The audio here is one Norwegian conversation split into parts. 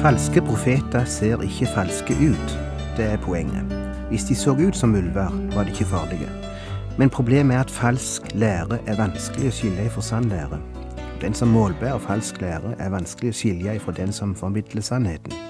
Falske profeter ser ikke falske ut. Det er poenget. Hvis de så ut som ulver, var de ikke farlige. Men problemet er at falsk lære er vanskelig å skille fra sann lære. Den som målbærer falsk lære, er vanskelig å skille fra den som formidler sannheten.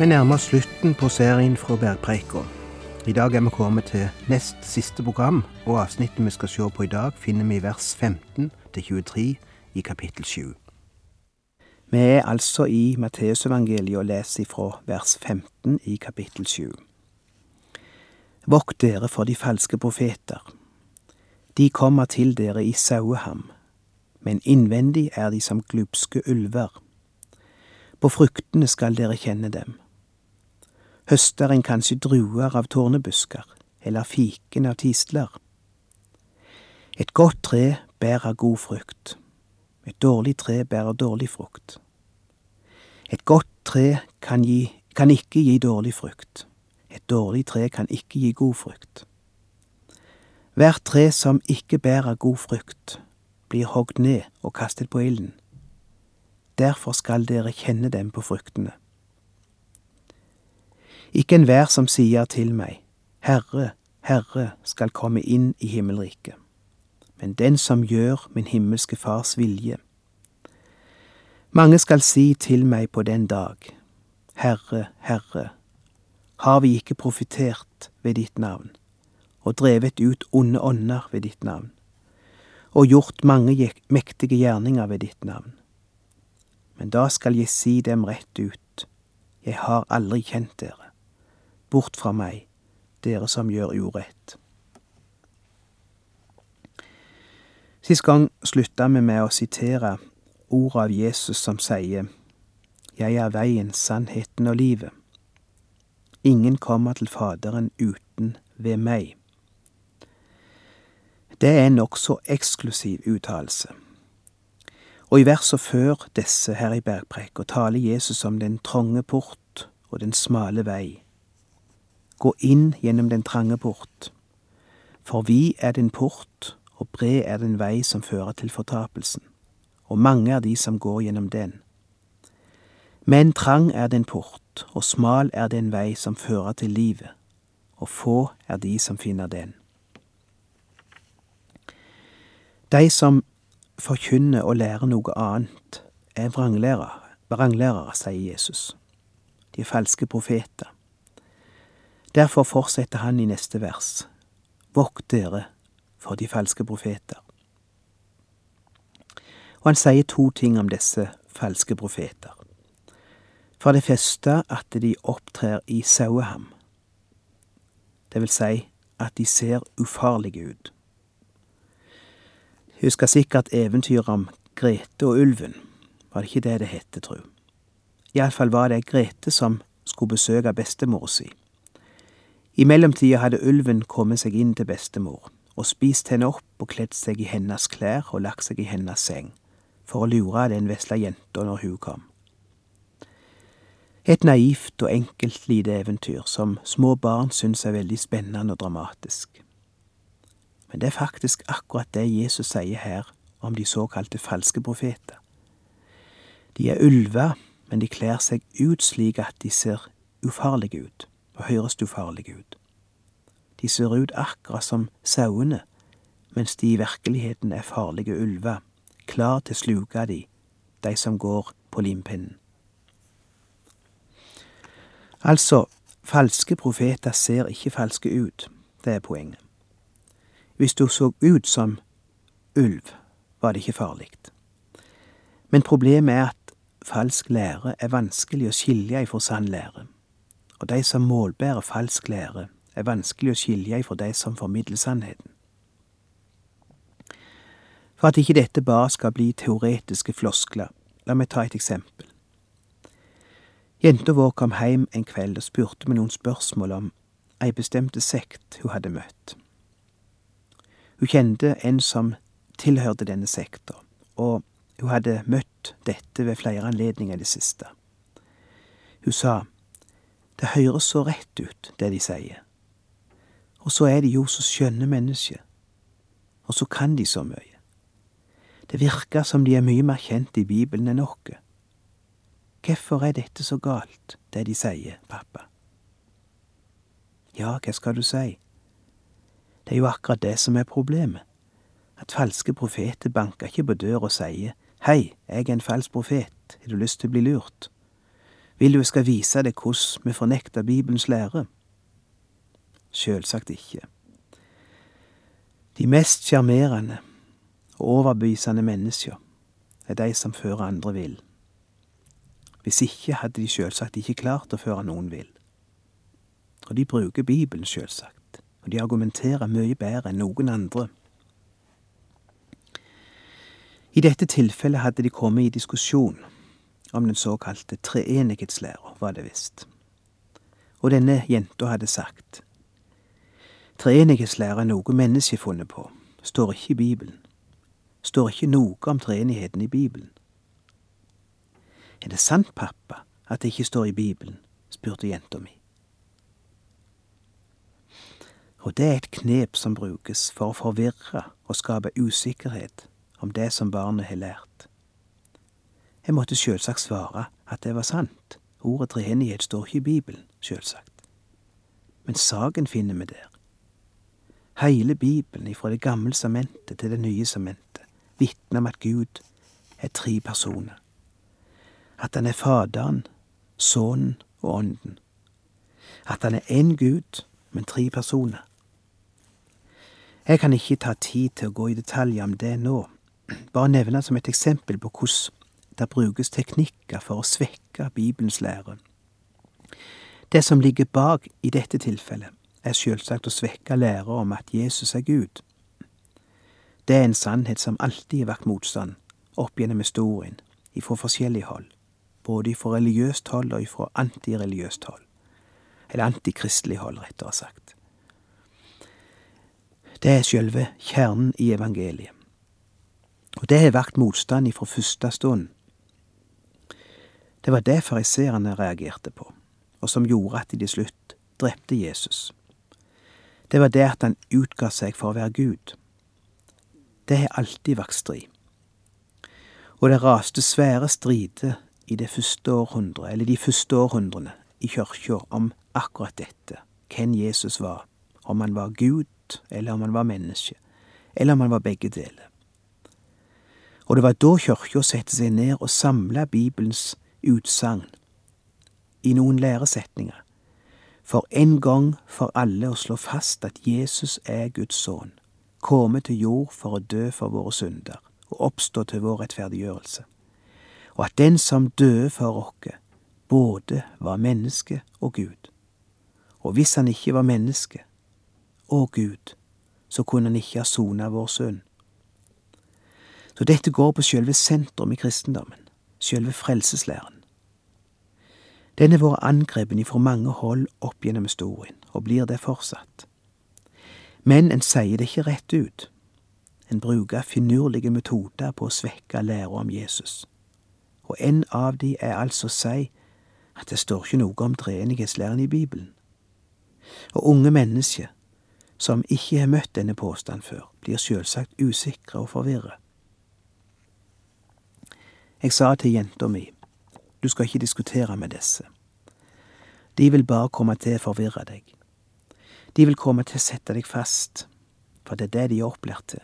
Vi nærmer oss slutten på serien fra Bergpreika. I dag er vi kommet til nest siste program, og avsnittet vi skal se på i dag, finner vi i vers 15 til 23 i kapittel 7. Vi er altså i Matteusevangeliet og leser fra vers 15 i kapittel 7. Vokt dere for de falske profeter. De kommer til dere i saueham, men innvendig er de som glupske ulver. På fruktene skal dere kjenne dem høster en kanskje druer av tårnebusker, eller fiken av tisler. Et godt tre bærer god frukt, et dårlig tre bærer dårlig frukt. Et godt tre kan, gi, kan ikke gi dårlig frukt, et dårlig tre kan ikke gi god frukt. Hvert tre som ikke bærer god frukt, blir hogd ned og kastet på ilden. Derfor skal dere kjenne dem på fruktene. Ikke enhver som sier til meg, Herre, Herre, skal komme inn i himmelriket, men den som gjør min himmelske Fars vilje. Mange skal si til meg på den dag, Herre, Herre, har vi ikke profitert ved ditt navn, og drevet ut onde ånder ved ditt navn, og gjort mange mektige gjerninger ved ditt navn? Men da skal jeg si dem rett ut, jeg har aldri kjent dere. Bort fra meg, dere som gjør urett. Sist gang slutta vi med å sitere ordet av Jesus som sier Jeg er veien, sannheten og livet. Ingen kommer til Faderen uten ved meg. Det er en nokså eksklusiv uttalelse. Og i versa før disse her i bergpreika taler Jesus om den trange port og den smale vei gå inn gjennom den trange port. For vi er den port, og bred er den vei som fører til fortapelsen, og mange er de som går gjennom den. Men trang er den port, og smal er den vei som fører til livet, og få er de som finner den. De som forkynner og lærer noe annet, er vranglærere, vranglærere, sier Jesus. De er falske profeter. Derfor fortsetter han i neste vers. Vokt dere for de falske profeter. Og han sier to ting om disse falske profeter. For det første at de opptrer i saueham. Det vil si at de ser ufarlige ut. Husker sikkert eventyret om Grete og ulven. Var det ikke det det het, tru? Iallfall var det Grete som skulle besøke bestemor si. I mellomtida hadde ulven kommet seg inn til bestemor og spist henne opp og kledd seg i hennes klær og lagt seg i hennes seng, for å lure den vesle jenta når hun kom. Et naivt og enkelt lite eventyr som små barn syns er veldig spennende og dramatisk. Men det er faktisk akkurat det Jesus sier her om de såkalte falske profeter. De er ulver, men de kler seg ut slik at de ser ufarlige ut og høres ufarlige ut. De ser ut akkurat som sauene, mens de i virkeligheten er farlige ulver, klar til å sluke de, de som går på limpinnen. Altså, falske profeter ser ikke falske ut, det er poenget. Hvis du så ut som ulv, var det ikke farlig. Men problemet er at falsk lære er vanskelig å skilje ifra sann lære, og de som målbærer falsk lære, er vanskelig å skilje ifra de som formidler sannheten. For at ikke dette bare skal bli teoretiske floskler, la meg ta et eksempel. Jenta vår kom hjem en kveld og spurte med noen spørsmål om ei bestemte sekt hun hadde møtt. Hun kjente en som tilhørte denne sekta, og hun hadde møtt dette ved flere anledninger i det siste. Hun sa, det høres så rett ut, det de sier. Og så er de jo så skjønne mennesker. Og så kan de så mye. Det virker som de er mye mer kjent i Bibelen enn oss. Hvorfor er dette så galt, det de sier, pappa? Ja, hva skal du si? Det er jo akkurat det som er problemet. At falske profeter banker ikke på døra og sier Hei, jeg er en falsk profet, har du lyst til å bli lurt? Vil du jeg skal vise deg hvordan vi fornekter Bibelens lære? Sjølsagt ikke. De mest sjarmerende og overbevisende mennesker er de som fører andre vill. Hvis ikke hadde de sjølsagt ikke klart å føre noen vill. Og de bruker Bibelen, sjølsagt, og de argumenterer mye bedre enn noen andre. I dette tilfellet hadde de kommet i diskusjon om den såkalte treenighetslæra, var det visst. Og denne jenta hadde sagt Treenighetslæra er noe mennesket funnet på, står ikke i Bibelen. Står ikke noe om treenigheten i Bibelen. Er det sant, pappa, at det ikke står i Bibelen? spurte jenta mi. Og det er et knep som brukes for å forvirre og skape usikkerhet om det som barnet har lært. Jeg måtte sjølsagt svare at det var sant. Ordet treenighet står ikke i Bibelen, sjølsagt. Men saken finner vi der. Heile Bibelen ifra Det gamle samentet til Det nye samentet vitner om at Gud er tre personer. At han er Faderen, Sønnen og Ånden. At han er én Gud, men tre personer. Jeg kan ikke ta tid til å gå i detaljer om det nå, bare nevne som et eksempel på hvordan det brukes teknikker for å svekke Bibelens lære. Det som ligger bak i dette tilfellet, er selvsagt å svekke læra om at Jesus er Gud. Det er en sannhet som alltid har vært motstand opp gjennom historien, ifra forskjellig hold, både ifra religiøst hold og ifra antireligiøst hold, eller antikristelig hold, rettere sagt. Det er selve kjernen i evangeliet. Og det har vært motstand ifra første stund. Det var det fariseerne reagerte på, og som gjorde at de til slutt drepte Jesus. Det var det at han utga seg for å være Gud. Det har alltid vært strid. Og det raste svære strider i det første århundret, eller de første århundrene i kyrkja om akkurat dette, hvem Jesus var, om han var Gud, eller om han var menneske, eller om han var begge deler. Og det var da kyrkja satte seg ned og samla Bibelens utsagn i noen læresetninger, for en gang for alle å slå fast at Jesus er Guds sønn, komme til jord for å dø for våre synder og oppstå til vår rettferdiggjørelse, og at den som døde for oss, både var menneske og Gud. Og hvis han ikke var menneske og Gud, så kunne han ikke ha sona vår synd. Så dette går på sjølve sentrum i kristendommen, sjølve frelseslæren. Den har vært angrepet ifra mange hold opp gjennom historien, og blir det fortsatt. Men en sier det ikke rett ut. En bruker finurlige metoder på å svekke læra om Jesus. Og en av de er altså å si at det står ikke noe om treenighetslæren i Bibelen. Og unge mennesker som ikke har møtt denne påstanden før, blir sjølsagt usikre og forvirret. Jeg sa til jenta mi, du skal ikke diskutere med disse. De vil bare komme til å forvirre deg. De vil komme til å sette deg fast, for det er det de er opplært til.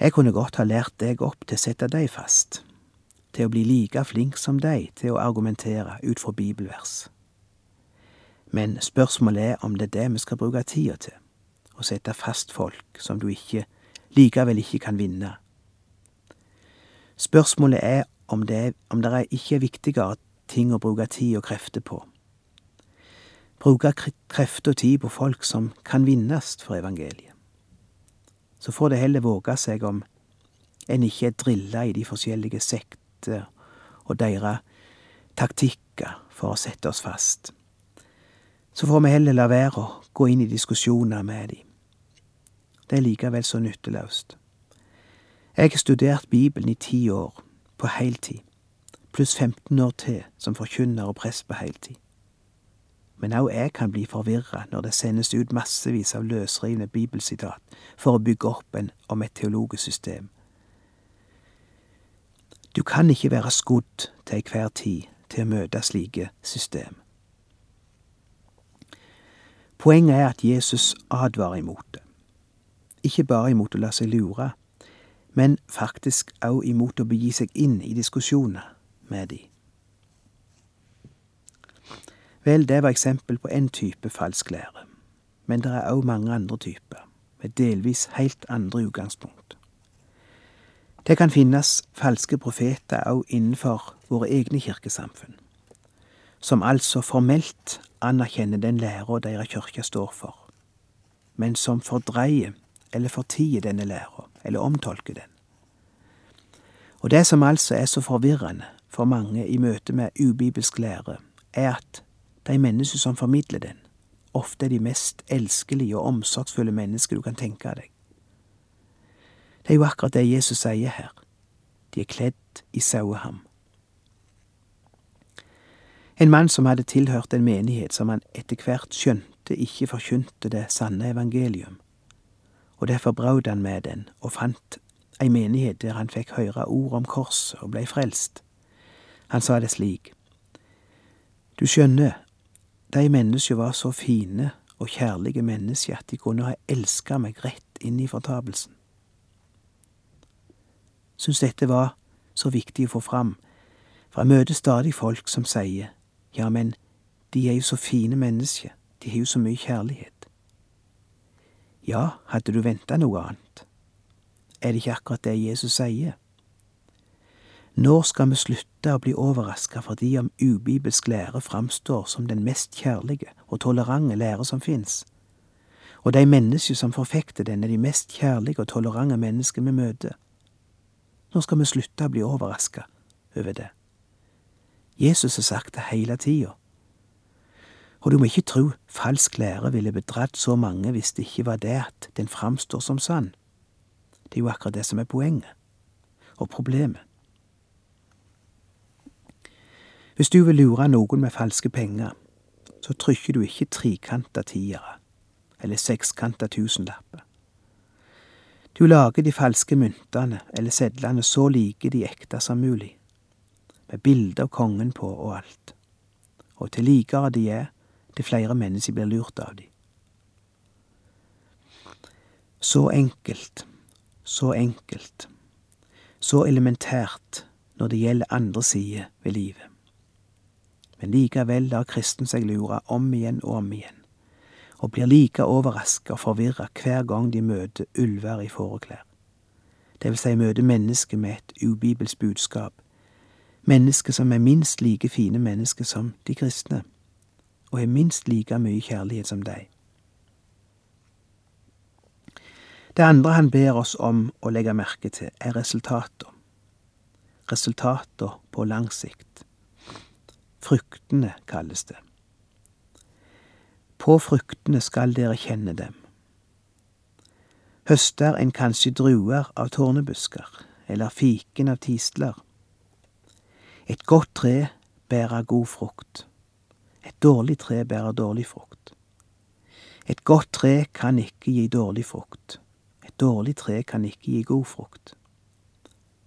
Jeg kunne godt ha lært deg opp til å sette deg fast, til å bli like flink som deg til å argumentere ut fra bibelvers. Men spørsmålet er om det er det vi skal bruke tida til, å sette fast folk som du ikke likevel ikke kan vinne. Spørsmålet er om det, er, om det ikke er viktigere ting å bruke tid og krefter på. Bruke krefter og tid på folk som kan vinnes for evangeliet. Så får det heller våge seg om en ikke er drilla i de forskjellige sekter og deres taktikker for å sette oss fast. Så får vi heller la være å gå inn i diskusjoner med dem. Det er likevel så nytteløst. Jeg har studert Bibelen i ti år, på heltid, pluss 15 år til som forkynner og prest på heltid. Men òg jeg kan bli forvirra når det sendes ut massevis av løsrivne bibelsitat for å bygge opp en om et teologisk system. Du kan ikke være skodd til enhver tid til å møte slike system. Poenget er at Jesus advarer imot det. Ikke bare imot å la seg lure, men faktisk òg imot å begi seg inn i diskusjoner med de. Vel, det var eksempel på én type falsk lære, men det er òg mange andre typer, med delvis helt andre utgangspunkt. Det kan finnes falske profeter òg innenfor våre egne kirkesamfunn, som altså formelt anerkjenner den læra deres kirke står for, men som fordreier eller fortie denne læra, eller omtolke den. Og det som altså er så forvirrende for mange i møte med ubibelsk lære, er at de mennesker som formidler den, ofte er de mest elskelige og omsorgsfulle mennesker du kan tenke deg. Det er jo akkurat det Jesus sier her. De er kledd i saueham. En mann som hadde tilhørt en menighet som han etter hvert skjønte ikke forkynte det sanne evangelium, og derfor brød han med den og fant ei menighet der han fikk høre ord om korset og blei frelst. Han sa det slik. Du skjønner, de mennesker var så fine og kjærlige mennesker at de kunne ha elska meg rett inn i fortapelsen. Syns dette var så viktig å få fram, for jeg møter stadig folk som sier ja, men de er jo så fine mennesker, de har jo så mye kjærlighet. Ja, hadde du venta noe annet? Er det ikke akkurat det Jesus sier? Når skal vi slutte å bli overraska fordi om ubibelsk lære framstår som den mest kjærlige og tolerante lære som fins, og de mennesker som forfekter den, er de mest kjærlige og tolerante mennesker vi møter? Når skal vi slutte å bli overraska over det? Jesus har sagt det hele tida. Og du må ikke tro falsk lære ville bedratt så mange hvis det ikke var det at den framstår som sann. Det er jo akkurat det som er poenget, og problemet. Hvis du vil lure noen med falske penger, så trykker du ikke trikanta tiere eller sekskanta tusenlapper. Du lager de falske myntene eller sedlene så like de ekte som mulig, med bilde av kongen på og alt, og til likere de er, til flere mennesker blir lurt av de. Så enkelt, så enkelt, så elementært når det gjelder andre sider ved livet. Men likevel lar kristen seg lure om igjen og om igjen, og blir like overraska og forvirra hver gang de møter ulver i fåreklær. Det vil si møter mennesker med et ubibelsk budskap, mennesker som er minst like fine mennesker som de kristne og har minst like mye kjærlighet som deg. Det andre han ber oss om å legge merke til, er resultater. Resultater på lang sikt. Fruktene kalles det. På fruktene skal dere kjenne dem. Høster en kanskje druer av tårnebusker, eller fiken av tistler. Et godt tre bærer god frukt. Et dårlig tre bærer dårlig frukt. Et godt tre kan ikke gi dårlig frukt. Et dårlig tre kan ikke gi god frukt.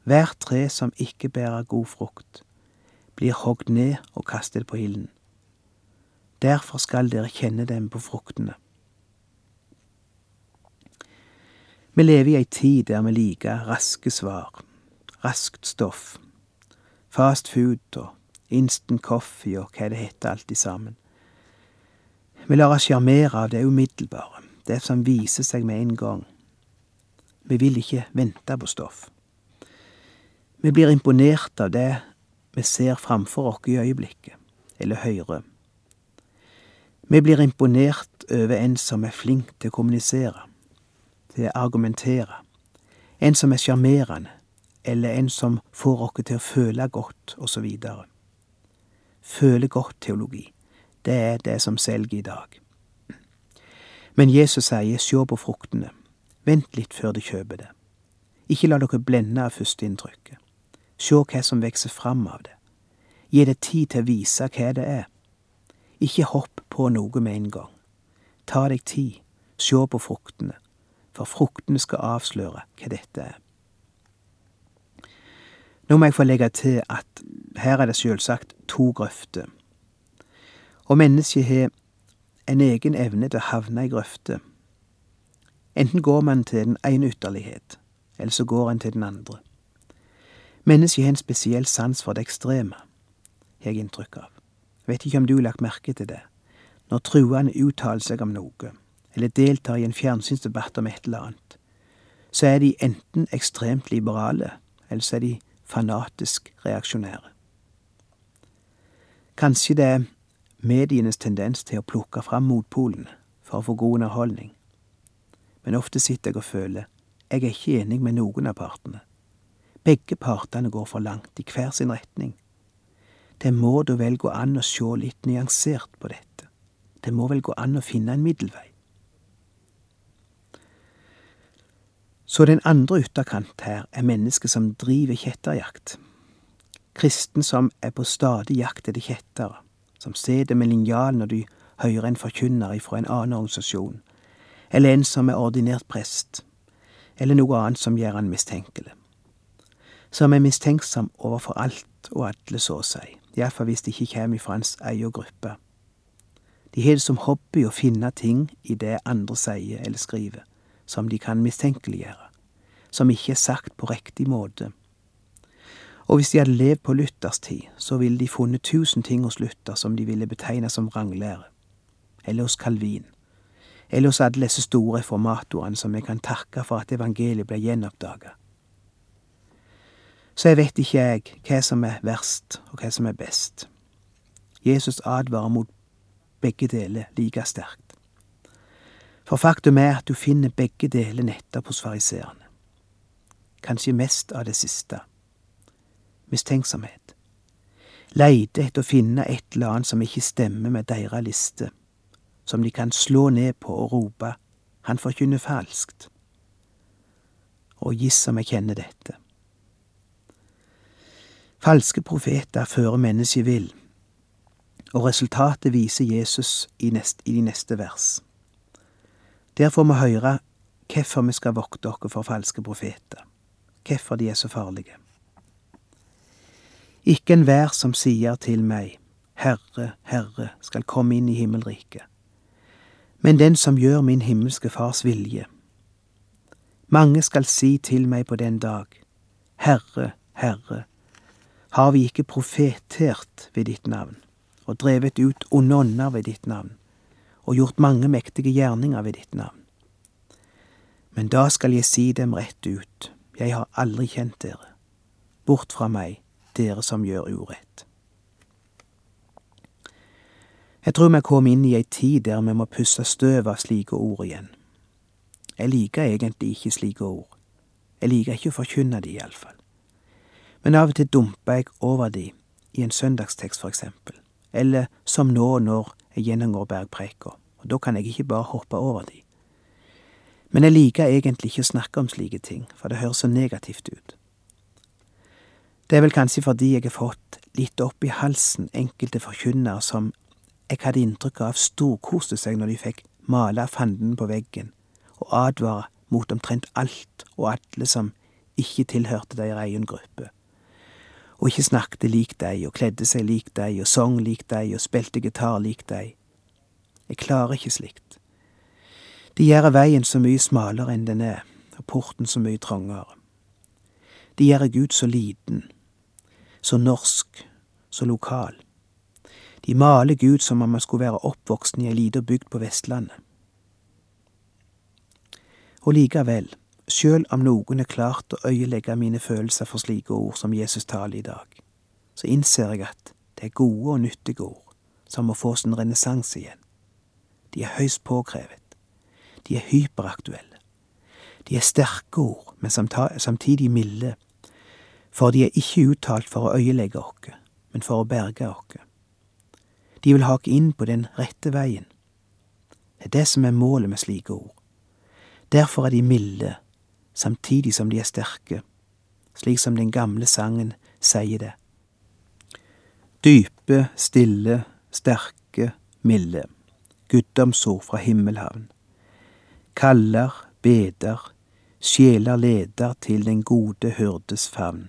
Hvert tre som ikke bærer god frukt, blir hogd ned og kastet på ilden. Derfor skal dere kjenne dem på fruktene. Vi lever i ei tid der vi liker raske svar, raskt stoff, fast food og instant coffee og hva det heter alt sammen. Vi lar oss sjarmere av det umiddelbare, det som viser seg med en gang. Vi vil ikke vente på stoff. Vi blir imponert av det vi ser framfor oss i øyeblikket, eller hører. Vi blir imponert over en som er flink til å kommunisere, til å argumentere, en som er sjarmerende, eller en som får oss til å føle godt, osv. Føle godt-teologi, det er det som selger i dag. Men Jesus sier sjå på fruktene, vent litt før du kjøper det. Ikke la dere blende av førsteinntrykket. Sjå hva som vokser fram av det. Gi det tid til å vise hva det er. Ikke hopp på noe med en gang. Ta deg tid, sjå på fruktene, for fruktene skal avsløre hva dette er. Nå må jeg få legge til at her er det selvsagt to grøfter. Og mennesket har en egen evne til å havne i grøfter. Enten går man til den ene ytterlighet, eller så går en til den andre. Mennesket har en spesiell sans for det ekstreme, har jeg inntrykk av. Jeg vet ikke om du har lagt merke til det. Når truende uttaler seg om noe, eller deltar i en fjernsynsdebatt om et eller annet, så er de enten ekstremt liberale, eller så er de fanatisk reaksjonære. Kanskje det er medienes tendens til å plukke fram motpolene for å få god underholdning, men ofte sitter jeg og føler jeg er ikke enig med noen av partene. Begge partene går for langt i hver sin retning. Det må da vel gå an å se litt nyansert på dette. Det må vel gå an å finne en middelvei. Så den andre ytterkant her er mennesket som driver kjetterjakt. Kristen som er på stadig jakt etter kjettere, som sitter med linjal når de hører en forkynner fra en annen organisasjon, eller en som er ordinert prest, eller noe annet som gjør han mistenkelig. Som er mistenksom overfor alt og alle, så å si, iallfall hvis det ikke kommer fra hans egen gruppe. De har det som hobby å finne ting i det andre sier eller skriver som de kan mistenkeliggjøre, som ikke er sagt på riktig måte. Og hvis de hadde levd på Luthers tid, så ville de funnet tusen ting hos Luther som de ville betegne som ranglære, eller hos Calvin, eller hos alle disse store reformatorene som vi kan takke for at evangeliet ble gjenoppdaga. Så jeg vet ikke jeg hva som er verst, og hva som er best. Jesus advarer mot begge deler like sterkt. For faktum er at du finner begge deler nettopp hos fariseerne. Kanskje mest av det siste. Mistenksomhet. Leite etter å finne et eller annet som ikke stemmer med deres liste, som de kan slå ned på og rope han forkynner falskt. Og giss om jeg kjenner dette. Falske profeter fører mennesket vill, og resultatet viser Jesus i, nest, i de neste vers. Der får vi høre hvorfor vi skal vokte oss for falske profeter, hvorfor de er så farlige. Ikke enhver som sier til meg, Herre, Herre, skal komme inn i himmelriket, men den som gjør min himmelske Fars vilje. Mange skal si til meg på den dag, Herre, Herre, har vi ikke profetert ved ditt navn og drevet ut onde ånder ved ditt navn og gjort mange mektige gjerninger ved ditt navn. Men da skal jeg si dem rett ut, jeg har aldri kjent dere. Bort fra meg, dere som gjør urett. Jeg tror vi kom inn i ei tid der vi må pusse støv av slike ord igjen. Jeg liker egentlig ikke slike ord. Jeg liker ikke å forkynne de, iallfall. Men av og til dumper jeg over de, i en søndagstekst for eksempel, eller som nå når jeg gjennomgår bergpreika, og da kan jeg ikke bare hoppe over de. Men jeg liker egentlig ikke å snakke om slike ting, for det høres så negativt ut. Det er vel kanskje fordi jeg har fått litt opp i halsen enkelte forkynnere som jeg hadde inntrykk av storkoste seg når de fikk male fanden på veggen og advare mot omtrent alt og alle som ikke tilhørte deres egen gruppe, og ikke snakket lik deg og kledde seg lik deg og sang lik deg og spilte gitar lik deg jeg klarer ikke slikt. De gjør veien så mye smalere enn den er, og porten så mye trangere. De gjør Gud så liten, så norsk, så lokal. De maler Gud som om han skulle være oppvoksen i ei lita bygd på Vestlandet. Og likevel, sjøl om noen er klart å øyelegge mine følelser for slike ord som Jesus taler i dag, så innser jeg at det er gode og nyttige ord som må få sin renessanse igjen. De er høyst påkrevet. De er hyperaktuelle. De er sterke ord, men samtidig milde, for de er ikke uttalt for å øyelegge oss, men for å berge oss. De vil hake inn på den rette veien. Det er det som er målet med slike ord. Derfor er de milde, samtidig som de er sterke, slik som den gamle sangen sier det. Dype, stille, sterke, milde, guddomsord fra himmelhavn. Kaller, beder, sjeler leder til den gode hyrdes favn.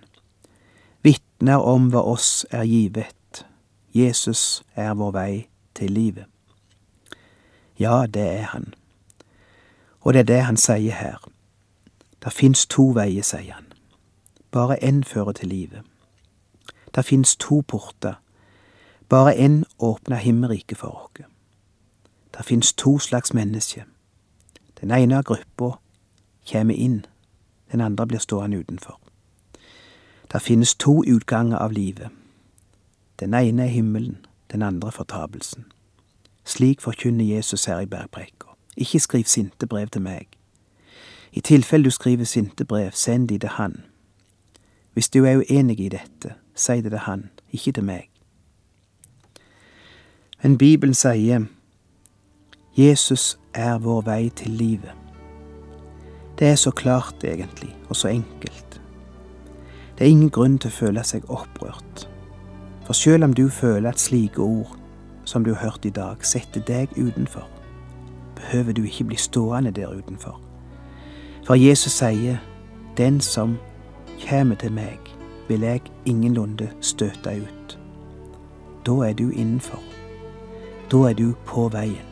Vitner om hva oss er givet, Jesus er vår vei til livet. Ja, det er han. Og det er det han sier her. Det fins to veier, sier han. Bare én fører til livet. Det fins to porter. Bare én åpner himmelriket for oss. Det fins to slags mennesker. Den ene av gruppa kommer inn, den andre blir stående utenfor. Det finnes to utganger av livet. Den ene er himmelen, den andre fortapelsen. Slik forkynner Jesus her i bergpreika. Ikke skriv sinte brev til meg. I tilfelle du skriver sinte brev, send de til han. Hvis du er uenig i dette, si det til han, ikke til meg. Men Bibelen sier Jesus er vår vei til livet. Det er så klart, egentlig, og så enkelt. Det er ingen grunn til å føle seg opprørt. For selv om du føler at slike ord som du har hørt i dag, setter deg utenfor, behøver du ikke bli stående der utenfor. For Jesus sier, Den som kommer til meg, vil jeg ingenlunde støte ut. Da er du innenfor. Da er du på veien.